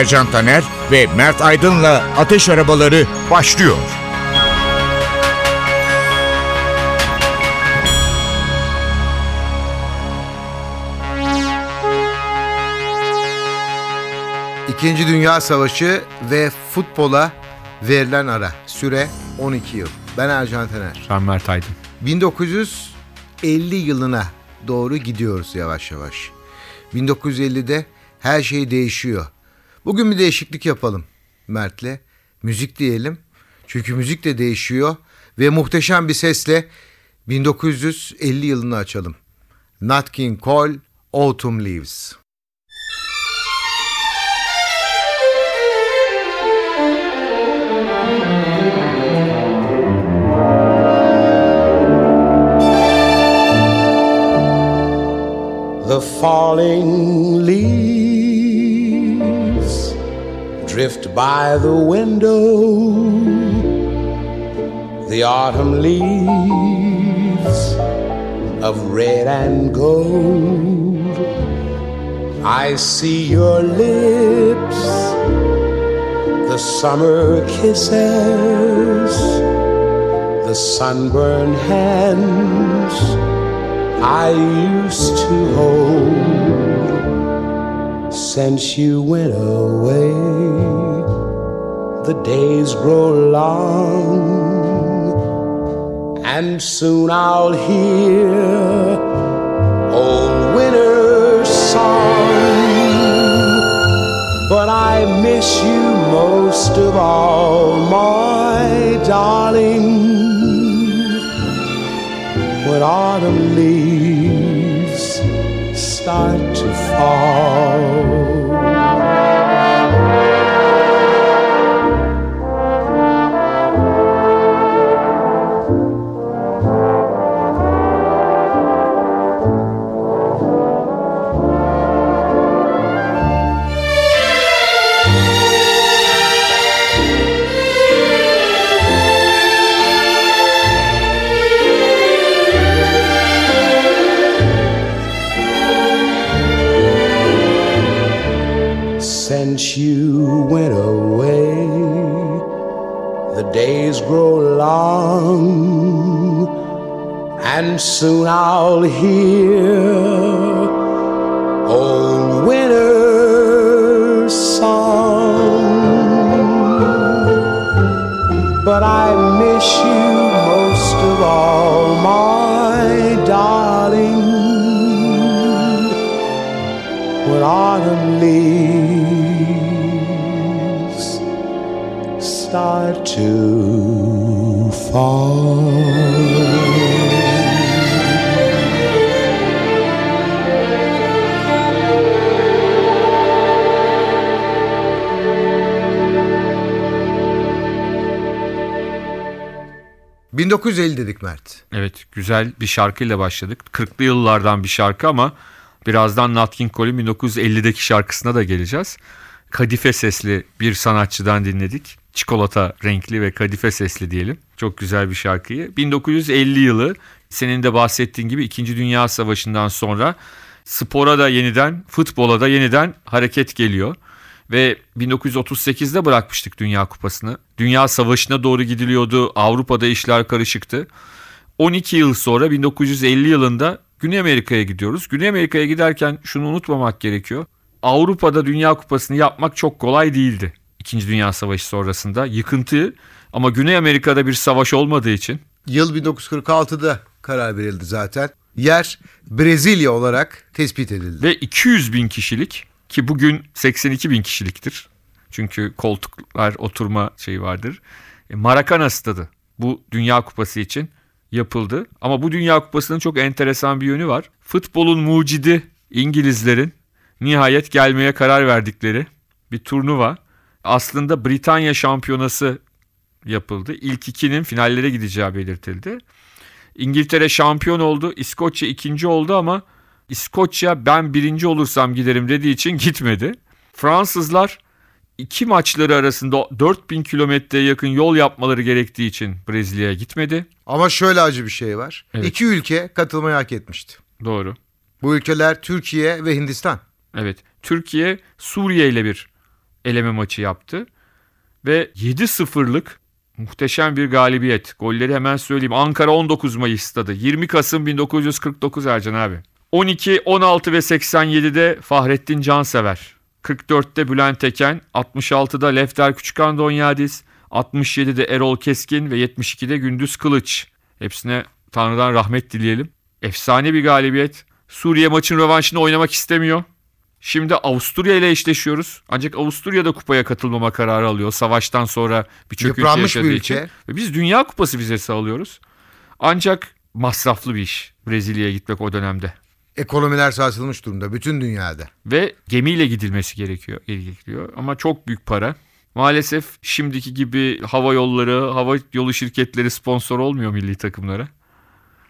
Ercan Taner ve Mert Aydın'la Ateş Arabaları başlıyor. İkinci Dünya Savaşı ve futbola verilen ara. Süre 12 yıl. Ben Ercan Taner. Ben Mert Aydın. 1950 yılına doğru gidiyoruz yavaş yavaş. 1950'de her şey değişiyor. Bugün bir değişiklik yapalım Mert'le. Müzik diyelim. Çünkü müzik de değişiyor ve muhteşem bir sesle 1950 yılını açalım. Nat King Cole, Autumn Leaves. The falling leaves drift by the window. The autumn leaves of red and gold. I see your lips, the summer kisses, the sunburned hands I used to hold since you went away. The days grow long, and soon I'll hear old winter's song. But I miss you most of all, my darling when autumn leaves start to fall. Soon I'll hear old winter's song. But I miss you most of all, my darling when autumn leaves start to 1950 dedik Mert. Evet güzel bir şarkıyla başladık. 40'lı yıllardan bir şarkı ama birazdan Nat King Cole'in 1950'deki şarkısına da geleceğiz. Kadife sesli bir sanatçıdan dinledik. Çikolata renkli ve kadife sesli diyelim. Çok güzel bir şarkıyı. 1950 yılı senin de bahsettiğin gibi 2. Dünya Savaşı'ndan sonra spora da yeniden, futbola da yeniden hareket geliyor. Ve 1938'de bırakmıştık Dünya Kupası'nı. Dünya Savaşı'na doğru gidiliyordu. Avrupa'da işler karışıktı. 12 yıl sonra 1950 yılında Güney Amerika'ya gidiyoruz. Güney Amerika'ya giderken şunu unutmamak gerekiyor. Avrupa'da Dünya Kupası'nı yapmak çok kolay değildi. İkinci Dünya Savaşı sonrasında yıkıntı ama Güney Amerika'da bir savaş olmadığı için Yıl 1946'da karar verildi zaten. Yer Brezilya olarak tespit edildi. ve 200 bin kişilik ki bugün 82 bin kişiliktir. Çünkü koltuklar oturma şeyi vardır. E, stadı bu Dünya Kupası için yapıldı. Ama bu Dünya Kupası'nın çok enteresan bir yönü var. Futbolun mucidi İngilizlerin nihayet gelmeye karar verdikleri bir turnuva. Aslında Britanya şampiyonası yapıldı. İlk ikinin finallere gideceği belirtildi. İngiltere şampiyon oldu. İskoçya ikinci oldu ama İskoçya ben birinci olursam giderim dediği için gitmedi. Fransızlar iki maçları arasında 4000 kilometreye yakın yol yapmaları gerektiği için Brezilya'ya gitmedi. Ama şöyle acı bir şey var. Evet. İki ülke katılmayı hak etmişti. Doğru. Bu ülkeler Türkiye ve Hindistan. Evet. Türkiye Suriye ile bir eleme maçı yaptı. Ve 7-0'lık muhteşem bir galibiyet. Golleri hemen söyleyeyim. Ankara 19 Mayıs stadı. 20 Kasım 1949 Ercan abi. 12, 16 ve 87'de Fahrettin Cansever. 44'te Bülent Eken, 66'da Lefter Küçükan Donyadis, 67'de Erol Keskin ve 72'de Gündüz Kılıç. Hepsine Tanrı'dan rahmet dileyelim. Efsane bir galibiyet. Suriye maçın rövanşını oynamak istemiyor. Şimdi Avusturya ile eşleşiyoruz. Ancak Avusturya da kupaya katılmama kararı alıyor. Savaştan sonra bir çöküntü Yıpranmış bir yaşadığı ülke. için. Ve biz Dünya Kupası vizesi alıyoruz. Ancak masraflı bir iş Brezilya'ya gitmek o dönemde. Ekonomiler sarsılmış durumda bütün dünyada. Ve gemiyle gidilmesi gerekiyor, gerekiyor. Ama çok büyük para. Maalesef şimdiki gibi hava yolları, hava yolu şirketleri sponsor olmuyor milli takımlara.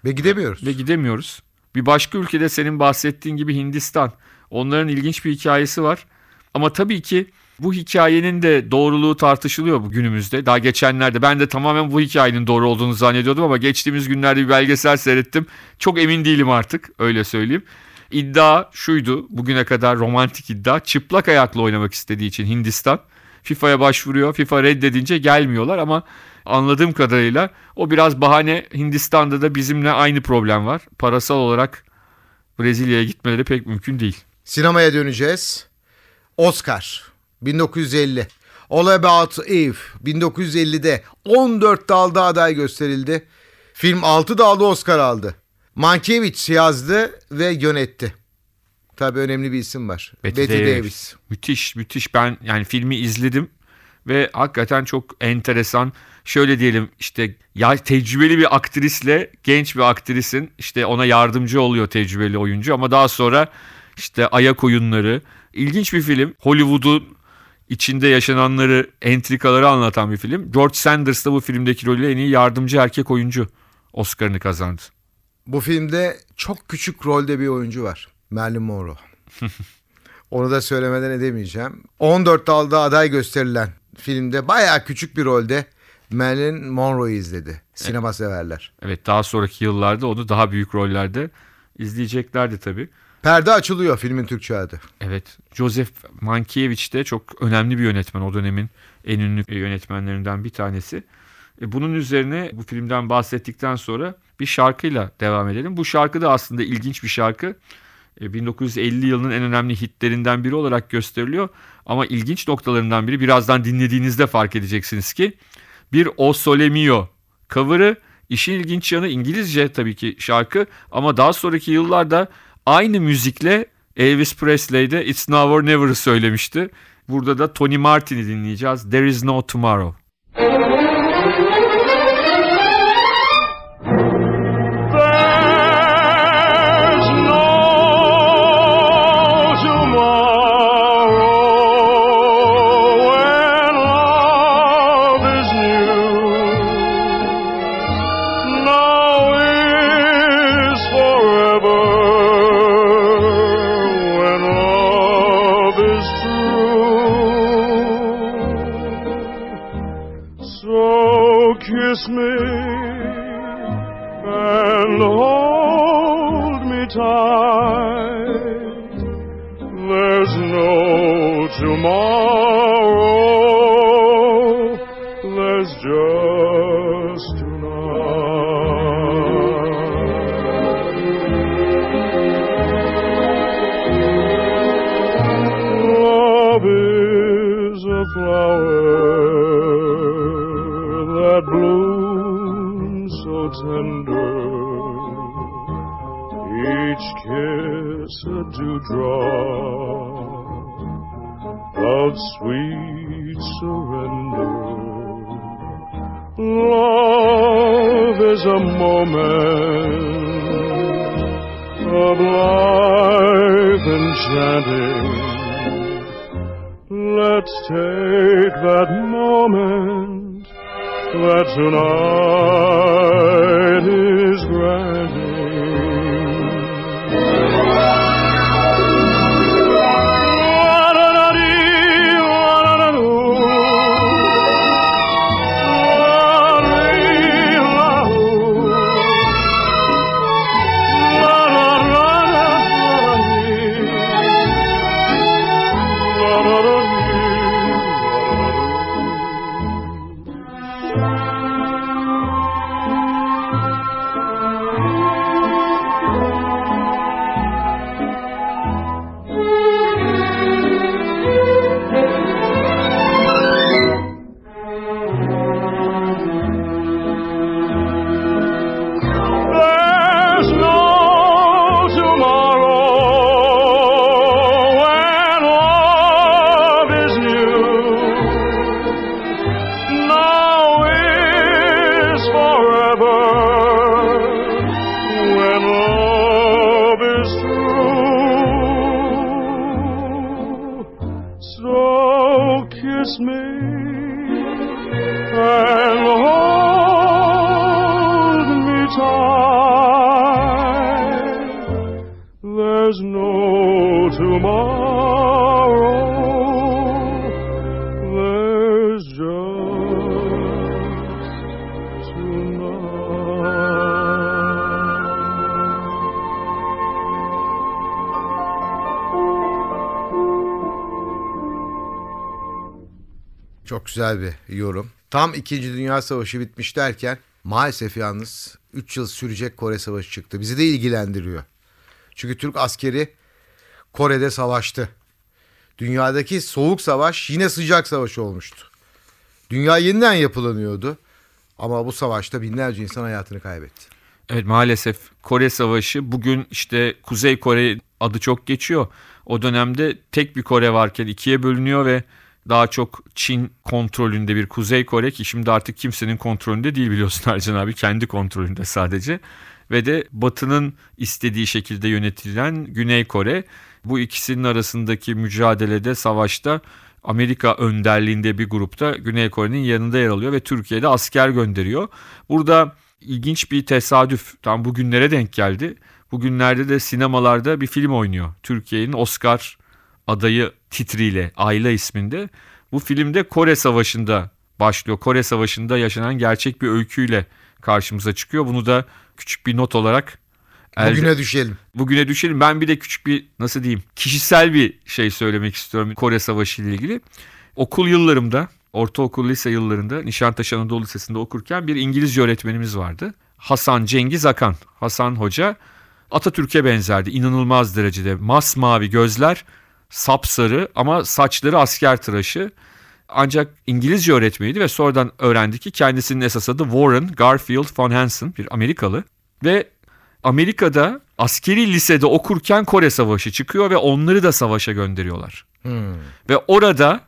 Ve gidemiyoruz. Ve gidemiyoruz. Bir başka ülkede senin bahsettiğin gibi Hindistan. Onların ilginç bir hikayesi var. Ama tabii ki bu hikayenin de doğruluğu tartışılıyor günümüzde. Daha geçenlerde ben de tamamen bu hikayenin doğru olduğunu zannediyordum ama geçtiğimiz günlerde bir belgesel seyrettim. Çok emin değilim artık öyle söyleyeyim. İddia şuydu bugüne kadar romantik iddia çıplak ayakla oynamak istediği için Hindistan FIFA'ya başvuruyor. FIFA reddedince gelmiyorlar ama anladığım kadarıyla o biraz bahane Hindistan'da da bizimle aynı problem var. Parasal olarak Brezilya'ya gitmeleri pek mümkün değil. Sinemaya döneceğiz. Oscar 1950. All About Eve 1950'de 14 dalda aday gösterildi. Film 6 dalda Oscar aldı. Mankiewicz yazdı ve yönetti. Tabii önemli bir isim var. Betty, Davis. Müthiş müthiş ben yani filmi izledim ve hakikaten çok enteresan. Şöyle diyelim işte ya tecrübeli bir aktrisle genç bir aktrisin işte ona yardımcı oluyor tecrübeli oyuncu ama daha sonra işte ayak oyunları ilginç bir film. Hollywood'un içinde yaşananları, entrikaları anlatan bir film. George Sanders da bu filmdeki rolüyle en iyi yardımcı erkek oyuncu Oscar'ını kazandı. Bu filmde çok küçük rolde bir oyuncu var. Marilyn Monroe. Onu da söylemeden edemeyeceğim. 14 dalda aday gösterilen filmde bayağı küçük bir rolde Marilyn Monroe'yu izledi. Sinema severler. Evet daha sonraki yıllarda onu daha büyük rollerde izleyeceklerdi tabii. Perde açılıyor filmin Türkçe adı. Evet. Joseph Mankiewicz de çok önemli bir yönetmen. O dönemin en ünlü yönetmenlerinden bir tanesi. E, Bunun üzerine bu filmden bahsettikten sonra bir şarkıyla devam edelim. Bu şarkı da aslında ilginç bir şarkı. E, 1950 yılının en önemli hitlerinden biri olarak gösteriliyor. Ama ilginç noktalarından biri birazdan dinlediğinizde fark edeceksiniz ki bir O Sole Mio cover'ı işin ilginç yanı İngilizce tabii ki şarkı ama daha sonraki yıllarda aynı müzikle Elvis Presley de It's Now or Never'ı söylemişti. Burada da Tony Martin'i dinleyeceğiz. There is no tomorrow. Kiss draw of sweet surrender. Love is a moment of life enchanting. Let's take that moment that tonight you. Çok güzel bir yorum. Tam 2. Dünya Savaşı bitmiş derken maalesef yalnız 3 yıl sürecek Kore Savaşı çıktı. Bizi de ilgilendiriyor. Çünkü Türk askeri Kore'de savaştı. Dünyadaki soğuk savaş yine sıcak savaş olmuştu. Dünya yeniden yapılanıyordu. Ama bu savaşta binlerce insan hayatını kaybetti. Evet maalesef Kore Savaşı bugün işte Kuzey Kore adı çok geçiyor. O dönemde tek bir Kore varken ikiye bölünüyor ve daha çok Çin kontrolünde bir Kuzey Kore ki şimdi artık kimsenin kontrolünde değil biliyorsun Ercan abi kendi kontrolünde sadece. Ve de Batı'nın istediği şekilde yönetilen Güney Kore bu ikisinin arasındaki mücadelede savaşta Amerika önderliğinde bir grupta Güney Kore'nin yanında yer alıyor ve Türkiye'de asker gönderiyor. Burada ilginç bir tesadüf tam bugünlere denk geldi. Bugünlerde de sinemalarda bir film oynuyor. Türkiye'nin Oscar adayı titriyle Ayla isminde. Bu filmde Kore Savaşı'nda başlıyor. Kore Savaşı'nda yaşanan gerçek bir öyküyle karşımıza çıkıyor. Bunu da küçük bir not olarak elde- Bugüne düşelim. bugüne düşelim. Ben bir de küçük bir nasıl diyeyim kişisel bir şey söylemek istiyorum Kore Savaşı ile ilgili. Okul yıllarımda, ortaokul lise yıllarında Nişantaşı Anadolu Lisesi'nde okurken bir İngilizce öğretmenimiz vardı. Hasan Cengiz Akan. Hasan Hoca Atatürk'e benzerdi inanılmaz derecede. Masmavi gözler, sapsarı ama saçları asker tıraşı. Ancak İngilizce öğretmeniydi ve sonradan öğrendi ki kendisinin esas adı Warren Garfield von Hansen bir Amerikalı. Ve Amerika'da askeri lisede okurken Kore Savaşı çıkıyor ve onları da savaşa gönderiyorlar. Ve orada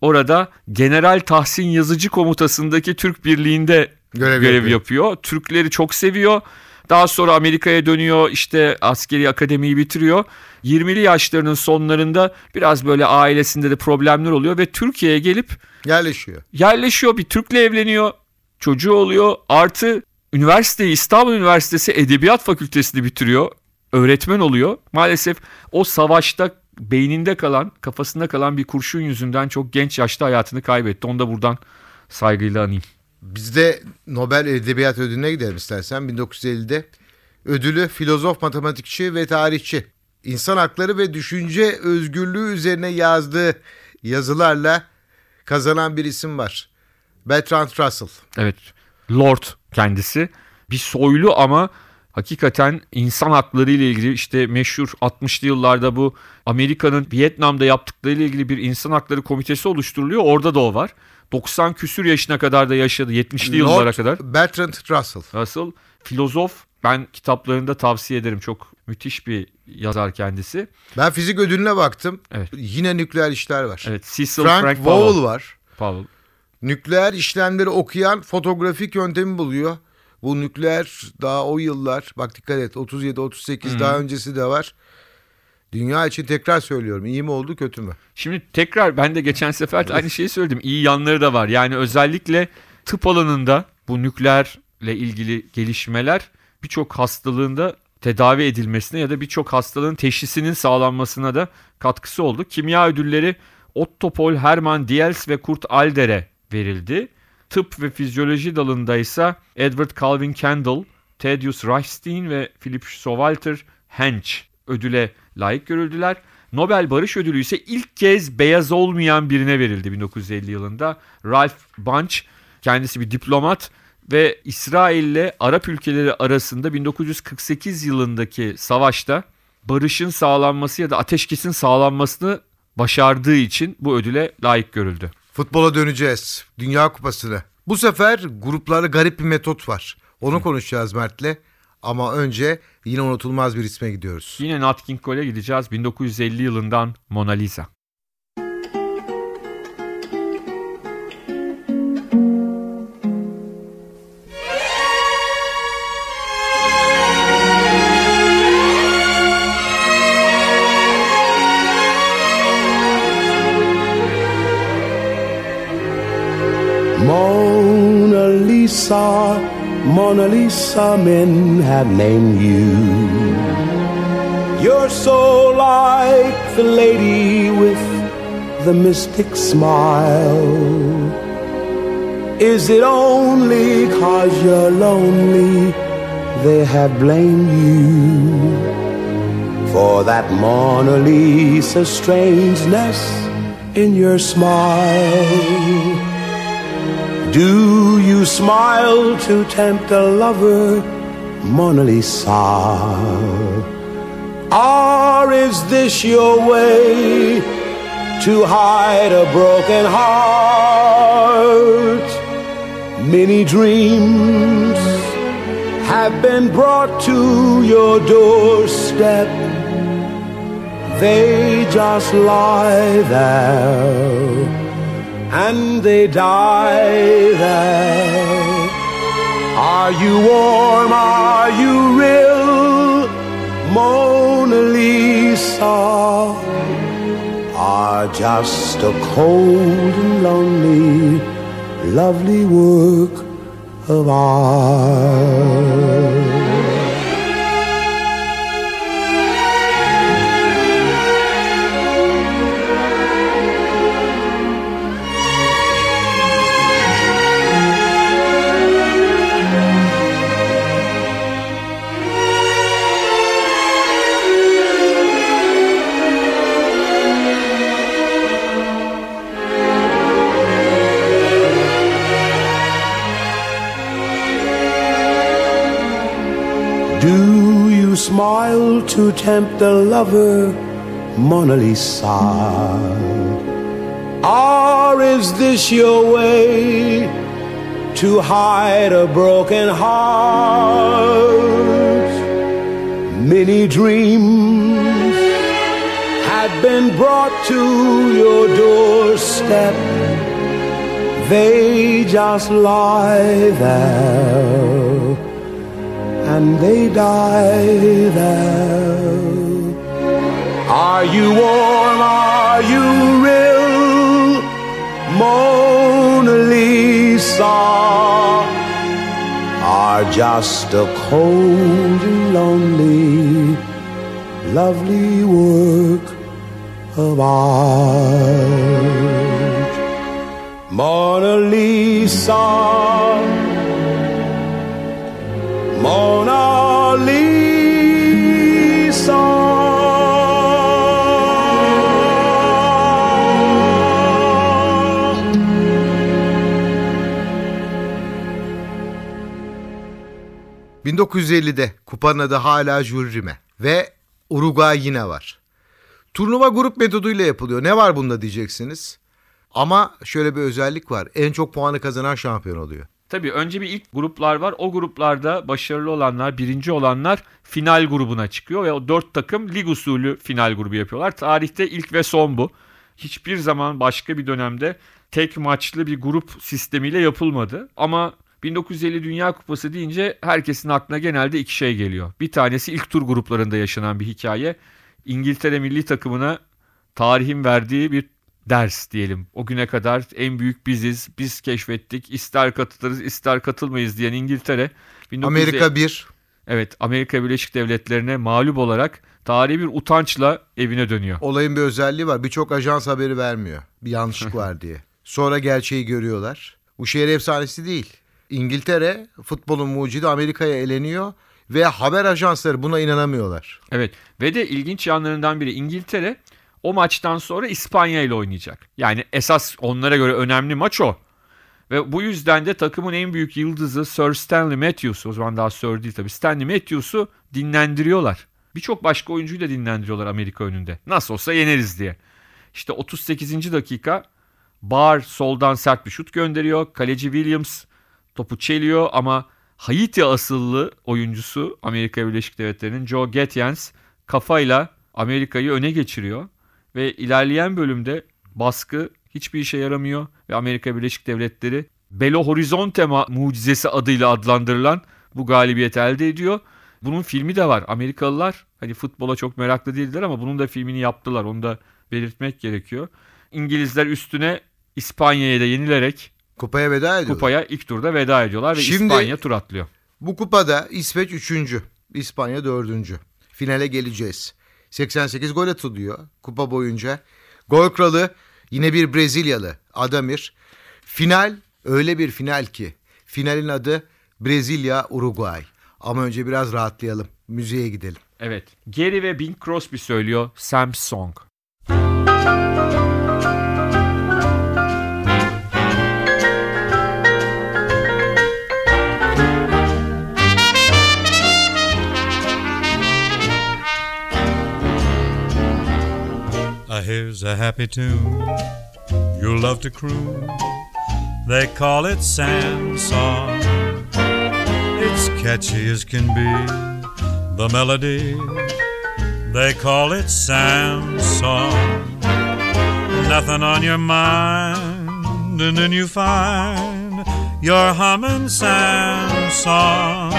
orada General Tahsin Yazıcı komutasındaki Türk Birliği'nde Görev görev, yapıyor. yapıyor. Türkleri çok seviyor. Daha sonra Amerika'ya dönüyor işte askeri akademiyi bitiriyor. 20'li yaşlarının sonlarında biraz böyle ailesinde de problemler oluyor ve Türkiye'ye gelip Yerleşiyor. yerleşiyor bir Türk'le evleniyor çocuğu oluyor artı üniversiteyi İstanbul Üniversitesi Edebiyat Fakültesini bitiriyor öğretmen oluyor maalesef o savaşta beyninde kalan kafasında kalan bir kurşun yüzünden çok genç yaşta hayatını kaybetti onu da buradan saygıyla anayım. Biz de Nobel Edebiyat Ödülü'ne gidelim istersen. 1950'de ödülü filozof, matematikçi ve tarihçi. İnsan hakları ve düşünce özgürlüğü üzerine yazdığı yazılarla kazanan bir isim var. Bertrand Russell. Evet Lord kendisi bir soylu ama hakikaten insan hakları ile ilgili işte meşhur 60'lı yıllarda bu Amerika'nın Vietnam'da yaptıkları ile ilgili bir insan hakları komitesi oluşturuluyor. Orada da o var. 90 küsür yaşına kadar da yaşadı 70'li yıllara Lord kadar. Bertrand Russell. Russell filozof ben kitaplarında tavsiye ederim. Çok müthiş bir yazar kendisi. Ben fizik ödülüne baktım. Evet. Yine nükleer işler var. Evet Cecil Frank, Frank, Powell Powell. var. Powell. Nükleer işlemleri okuyan fotoğrafik yöntemi buluyor. Bu nükleer daha o yıllar bak dikkat et 37 38 daha öncesi de var. Dünya için tekrar söylüyorum. İyi mi oldu kötü mü? Şimdi tekrar ben de geçen sefer de aynı şeyi söyledim. İyi yanları da var. Yani özellikle tıp alanında bu nükleerle ilgili gelişmeler birçok hastalığında tedavi edilmesine ya da birçok hastalığın teşhisinin sağlanmasına da katkısı oldu. Kimya ödülleri Otto Pol, Hermann Diels ve Kurt Alder'e verildi. Tıp ve fizyoloji dalında ise Edward Calvin Kendall, Thaddeus Reichstein ve Philip Showalter Hench ödüle layık görüldüler. Nobel Barış Ödülü ise ilk kez beyaz olmayan birine verildi 1950 yılında. Ralph Bunche kendisi bir diplomat ve İsrail ile Arap ülkeleri arasında 1948 yılındaki savaşta barışın sağlanması ya da ateşkesin sağlanmasını başardığı için bu ödüle layık görüldü. Futbola döneceğiz. Dünya Kupası'na. Bu sefer gruplarda garip bir metot var. Onu konuşacağız Mert'le. Ama önce yine unutulmaz bir isme gidiyoruz. Yine Nat King Cole'e gideceğiz 1950 yılından Mona Lisa. Mona Lisa, Mona Lisa, men have named you. You're so like the lady with the mystic smile. Is it only cause you're lonely they have blamed you for that Mona Lisa strangeness in your smile? Do you smile to tempt a lover, Mona Lisa? Or is this your way to hide a broken heart? Many dreams have been brought to your doorstep. They just lie there and they die there. Are you warm? Are you real? Mona Lisa are just a cold and lonely, lovely work of art. Do you smile to tempt a lover, Mona Lisa? Or is this your way to hide a broken heart? Many dreams had been brought to your doorstep. They just lie there and they die there. Are you warm? Are you real? Mona Lisa are just a cold and lonely, lovely work of art. Mona Lisa. Mona Lisa. 1950'de kupanın adı hala Jules Rimet ve Uruguay yine var. Turnuva grup metoduyla yapılıyor. Ne var bunda diyeceksiniz. Ama şöyle bir özellik var. En çok puanı kazanan şampiyon oluyor. Tabii önce bir ilk gruplar var. O gruplarda başarılı olanlar, birinci olanlar final grubuna çıkıyor ve o dört takım lig usulü final grubu yapıyorlar. Tarihte ilk ve son bu. Hiçbir zaman başka bir dönemde tek maçlı bir grup sistemiyle yapılmadı. Ama 1950 Dünya Kupası deyince herkesin aklına genelde iki şey geliyor. Bir tanesi ilk tur gruplarında yaşanan bir hikaye. İngiltere milli takımına tarihin verdiği bir ders diyelim. O güne kadar en büyük biziz, biz keşfettik, ister katılırız ister katılmayız diyen İngiltere. 1950 Amerika 1. Evet Amerika Birleşik Devletleri'ne mağlup olarak tarihi bir utançla evine dönüyor. Olayın bir özelliği var. Birçok ajans haberi vermiyor. Bir yanlışlık var diye. Sonra gerçeği görüyorlar. Bu şehir efsanesi değil. İngiltere futbolun mucidi Amerika'ya eleniyor ve haber ajansları buna inanamıyorlar. Evet ve de ilginç yanlarından biri İngiltere o maçtan sonra İspanya ile oynayacak. Yani esas onlara göre önemli maç o. Ve bu yüzden de takımın en büyük yıldızı Sir Stanley Matthews, o zaman daha Sir değil tabii, Stanley Matthews'u dinlendiriyorlar. Birçok başka oyuncuyu da dinlendiriyorlar Amerika önünde. Nasıl olsa yeneriz diye. İşte 38. dakika Barr soldan sert bir şut gönderiyor. Kaleci Williams topu çeliyor ama Haiti asıllı oyuncusu Amerika Birleşik Devletleri'nin Joe Getjens kafayla Amerika'yı öne geçiriyor. Ve ilerleyen bölümde baskı hiçbir işe yaramıyor ve Amerika Birleşik Devletleri Belo Horizonte mucizesi adıyla adlandırılan bu galibiyeti elde ediyor. Bunun filmi de var. Amerikalılar hani futbola çok meraklı değildiler ama bunun da filmini yaptılar. Onu da belirtmek gerekiyor. İngilizler üstüne İspanya'ya da yenilerek Kupaya veda ediyorlar. kupaya ilk turda veda ediyorlar ve Şimdi- İspanya tur atlıyor. Bu kupada İsveç 3. İspanya 4. Finale geleceğiz. 88 gol atılıyor kupa boyunca. Gol kralı yine bir Brezilyalı Adamir. Final öyle bir final ki finalin adı Brezilya Uruguay. Ama önce biraz rahatlayalım. Müziğe gidelim. Evet. Gary ve Bing Crosby söylüyor Sam Song. Uh, here's a happy tune you'll love to croon. They call it Sam's song. It's catchy as can be. The melody they call it Sam's song. Nothing on your mind, and then you find you're humming Sam's song.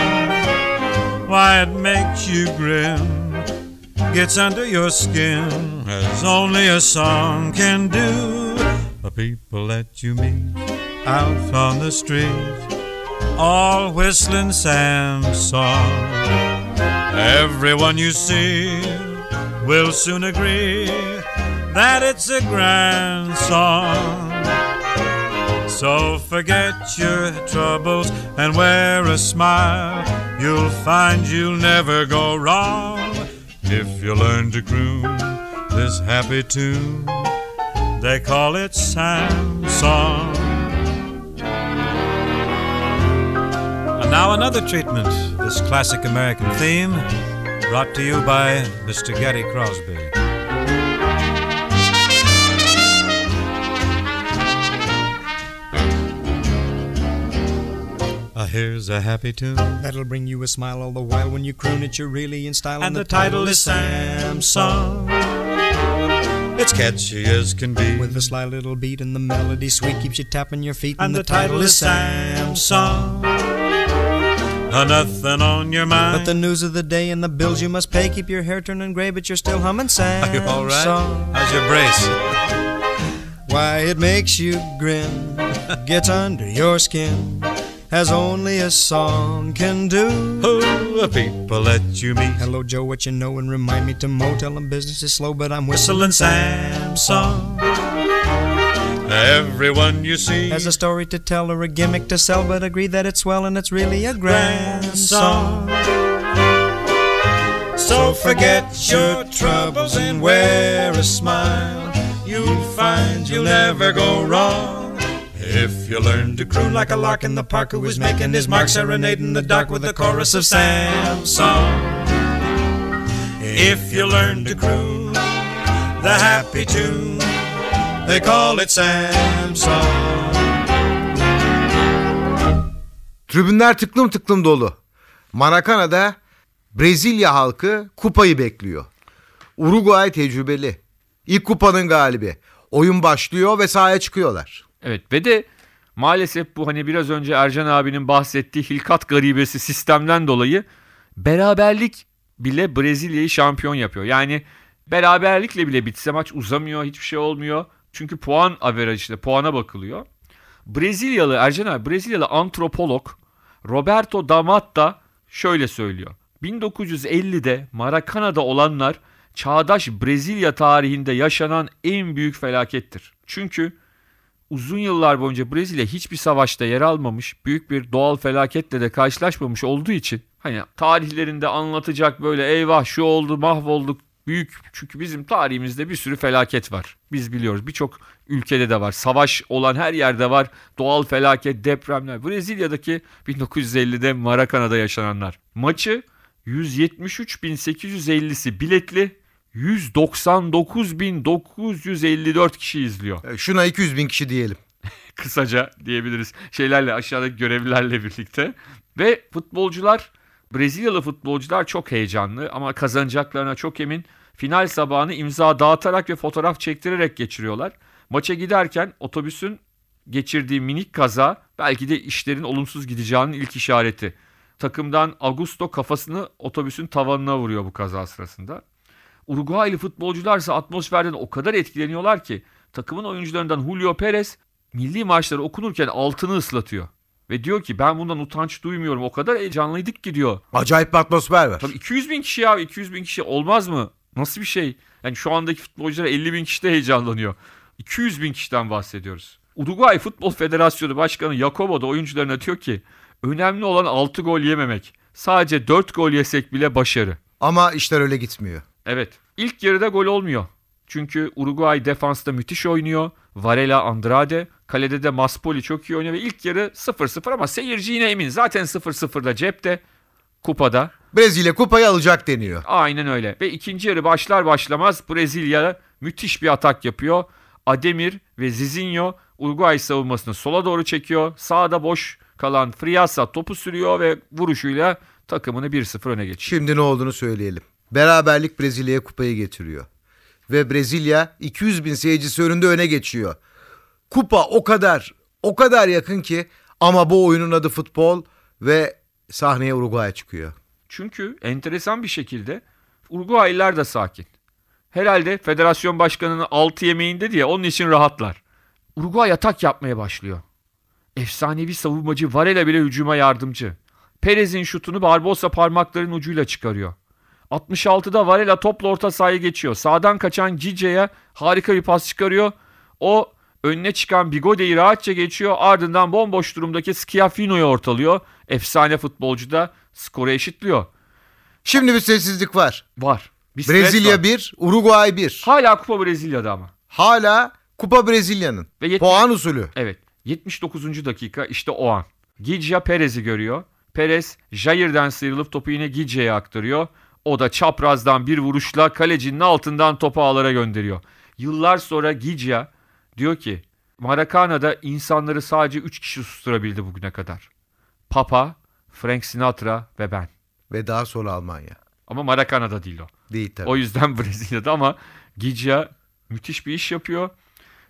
Why it makes you grin gets under your skin as only a song can do. The people that you meet out on the street, all whistling Sam's song. Everyone you see will soon agree that it's a grand song. So forget your troubles and wear a smile. You'll find you'll never go wrong if you learn to croon this happy tune. They call it Sam's song. And now another treatment, this classic American theme, brought to you by Mr. Gary Crosby. Here's a happy tune. That'll bring you a smile all the while when you croon it. You're really in style, And the title is Sam's Song. It's catchy as can be. With a sly little beat and the melody sweet keeps you tapping your feet. and the title is Sam's Song. Uh, nothing on your mind. But the news of the day and the bills you must pay keep your hair turning gray, but you're still humming Sam's Are you all right? How's your brace? Why it makes you grin, gets under your skin, as only a song can do. Who the people that you meet? Hello, Joe, what you know? And remind me to mo. Tell 'em business is slow, but I'm Whistling whistling Sam's song. Everyone you see Has a story to tell or a gimmick to sell, but agree that it's swell and it's really a grand song. So forget your troubles and wear a smile. You'll find you'll never go wrong. İf you learn to croon like a lark in the park who is making his mark, serenading the dark with a chorus of Sam's song. If you learn to croon The happy tune, they call it Sam's song. Tribünler tıklım tıklım dolu. Maracana'da Brezilya halkı kupayı bekliyor. Uruguay tecrübeli. İlk kupanın galibi. Oyun başlıyor ve sahaya çıkıyorlar. Evet ve de maalesef bu hani biraz önce Ercan abinin bahsettiği hilkat garibesi sistemden dolayı beraberlik bile Brezilya'yı şampiyon yapıyor. Yani Beraberlikle bile bitse maç uzamıyor, hiçbir şey olmuyor. Çünkü puan averajıyla puana bakılıyor. Brezilyalı Ercan abi, Brezilyalı antropolog Roberto D'Amata şöyle söylüyor. 1950'de Maracana'da olanlar çağdaş Brezilya tarihinde yaşanan en büyük felakettir. Çünkü uzun yıllar boyunca Brezilya hiçbir savaşta yer almamış, büyük bir doğal felaketle de karşılaşmamış olduğu için hani tarihlerinde anlatacak böyle eyvah şu oldu mahvolduk büyük çünkü bizim tarihimizde bir sürü felaket var. Biz biliyoruz birçok ülkede de var. Savaş olan her yerde var. Doğal felaket, depremler. Brezilya'daki 1950'de Maracana'da yaşananlar. Maçı 173.850'si biletli 199.954 kişi izliyor. Şuna 200 bin kişi diyelim. Kısaca diyebiliriz. Şeylerle aşağıdaki görevlilerle birlikte. Ve futbolcular Brezilyalı futbolcular çok heyecanlı ama kazanacaklarına çok emin. Final sabahını imza dağıtarak ve fotoğraf çektirerek geçiriyorlar. Maça giderken otobüsün geçirdiği minik kaza belki de işlerin olumsuz gideceğinin ilk işareti. Takımdan Augusto kafasını otobüsün tavanına vuruyor bu kaza sırasında. Uruguaylı futbolcularsa atmosferden o kadar etkileniyorlar ki takımın oyuncularından Julio Perez milli maçları okunurken altını ıslatıyor. Ve diyor ki ben bundan utanç duymuyorum o kadar heyecanlıydık ki diyor. Acayip bir atmosfer var. Tabii 200 bin kişi ya 200 bin kişi olmaz mı? Nasıl bir şey? Yani şu andaki futbolcular 50 bin kişi de heyecanlanıyor. 200 bin kişiden bahsediyoruz. Uruguay Futbol Federasyonu Başkanı Jacobo da oyuncularına diyor ki önemli olan 6 gol yememek. Sadece 4 gol yesek bile başarı. Ama işler öyle gitmiyor. Evet. İlk yarıda gol olmuyor. Çünkü Uruguay defansta müthiş oynuyor. Varela Andrade. Kalede de Maspoli çok iyi oynuyor. Ve ilk yarı 0-0 ama seyirci yine emin. Zaten 0-0'da cepte. Kupada. Brezilya kupayı alacak deniyor. Aynen öyle. Ve ikinci yarı başlar başlamaz Brezilya müthiş bir atak yapıyor. Ademir ve Zizinho Uruguay savunmasını sola doğru çekiyor. Sağda boş kalan Friasa topu sürüyor ve vuruşuyla takımını 1-0 öne geçiyor. Şimdi ne olduğunu söyleyelim. Beraberlik Brezilya'ya kupayı getiriyor. Ve Brezilya 200 bin seyircisi önünde öne geçiyor. Kupa o kadar, o kadar yakın ki ama bu oyunun adı futbol ve sahneye Uruguay çıkıyor. Çünkü enteresan bir şekilde Uruguaylılar da sakin. Herhalde federasyon başkanının altı yemeğinde diye onun için rahatlar. Uruguay atak yapmaya başlıyor. Efsanevi savunmacı Varela bile hücuma yardımcı. Perez'in şutunu Barbosa parmaklarının ucuyla çıkarıyor. 66'da Varela topla orta sahaya geçiyor. Sağdan kaçan Gice'ye harika bir pas çıkarıyor. O önüne çıkan Bigode'yi rahatça geçiyor. Ardından bomboş durumdaki Schiaffino'yu ortalıyor. Efsane futbolcu da skoru eşitliyor. Şimdi bir sessizlik var. Var. Bir Brezilya var. 1, Uruguay 1. Hala kupa Brezilya'da ama. Hala kupa Brezilya'nın. Ve yetmiş- Puan usulü. Evet. 79. dakika işte o an. Gigia Perez'i görüyor. Perez Jair'den sıyrılıp topu yine Gigia'ya aktarıyor. O da çaprazdan bir vuruşla kalecinin altından topu ağlara gönderiyor. Yıllar sonra Gigia diyor ki Maracana'da insanları sadece 3 kişi susturabildi bugüne kadar. Papa, Frank Sinatra ve ben. Ve daha sonra Almanya. Ama Maracana'da değil o. Değil tabii. O yüzden Brezilya'da ama Gigia müthiş bir iş yapıyor.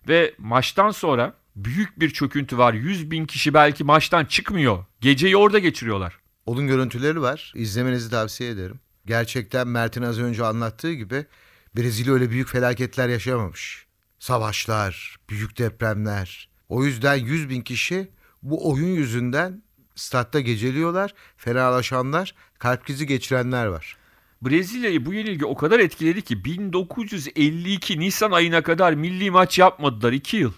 Ve maçtan sonra büyük bir çöküntü var. 100 bin kişi belki maçtan çıkmıyor. Geceyi orada geçiriyorlar. Onun görüntüleri var. İzlemenizi tavsiye ederim. Gerçekten Mert'in az önce anlattığı gibi Brezilya öyle büyük felaketler yaşamamış. Savaşlar, büyük depremler. O yüzden 100 bin kişi bu oyun yüzünden statta geceliyorlar. Fenalaşanlar, kalp krizi geçirenler var. Brezilya'yı bu yenilgi o kadar etkiledi ki 1952 Nisan ayına kadar milli maç yapmadılar 2 yıl.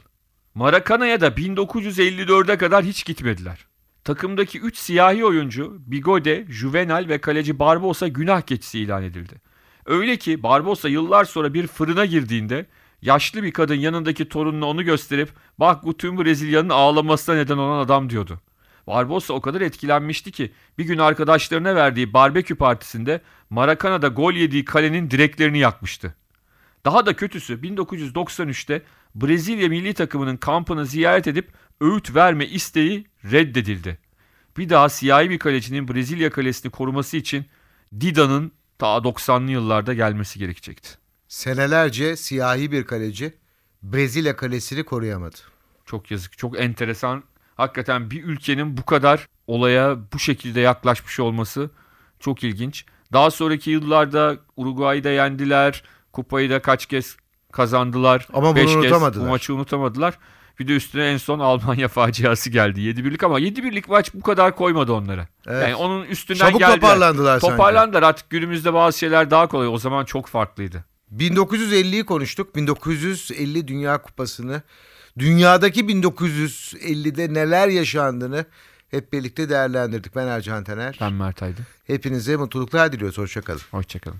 Maracana'ya da 1954'e kadar hiç gitmediler. Takımdaki 3 siyahi oyuncu Bigode, Juvenal ve kaleci Barbosa günah keçisi ilan edildi. Öyle ki Barbosa yıllar sonra bir fırına girdiğinde yaşlı bir kadın yanındaki torununa onu gösterip bak bu tüm Brezilya'nın ağlamasına neden olan adam diyordu. Barbosa o kadar etkilenmişti ki bir gün arkadaşlarına verdiği barbekü partisinde Maracana'da gol yediği kalenin direklerini yakmıştı. Daha da kötüsü 1993'te Brezilya milli takımının kampını ziyaret edip öğüt verme isteği reddedildi. Bir daha siyahi bir kalecinin Brezilya kalesini koruması için Dida'nın ta 90'lı yıllarda gelmesi gerekecekti. Senelerce siyahi bir kaleci Brezilya kalesini koruyamadı. Çok yazık, çok enteresan. Hakikaten bir ülkenin bu kadar olaya bu şekilde yaklaşmış olması çok ilginç. Daha sonraki yıllarda Uruguay'da yendiler, Kupayı da kaç kez kazandılar. Ama bunu Beş kez unutamadılar. bu maçı unutamadılar. Bir de üstüne en son Almanya faciası geldi. 7-1'lik ama 7-1'lik maç bu kadar koymadı onlara. Evet. Yani onun üstünden Çabuk geldiler. toparlandılar sanki. Toparlandılar artık günümüzde bazı şeyler daha kolay. O zaman çok farklıydı. 1950'yi konuştuk. 1950 Dünya Kupası'nı. Dünyadaki 1950'de neler yaşandığını hep birlikte değerlendirdik. Ben Ercan Taner. Ben Mert Aydın. Hepinize mutluluklar diliyoruz. Hoşçakalın. Hoşçakalın.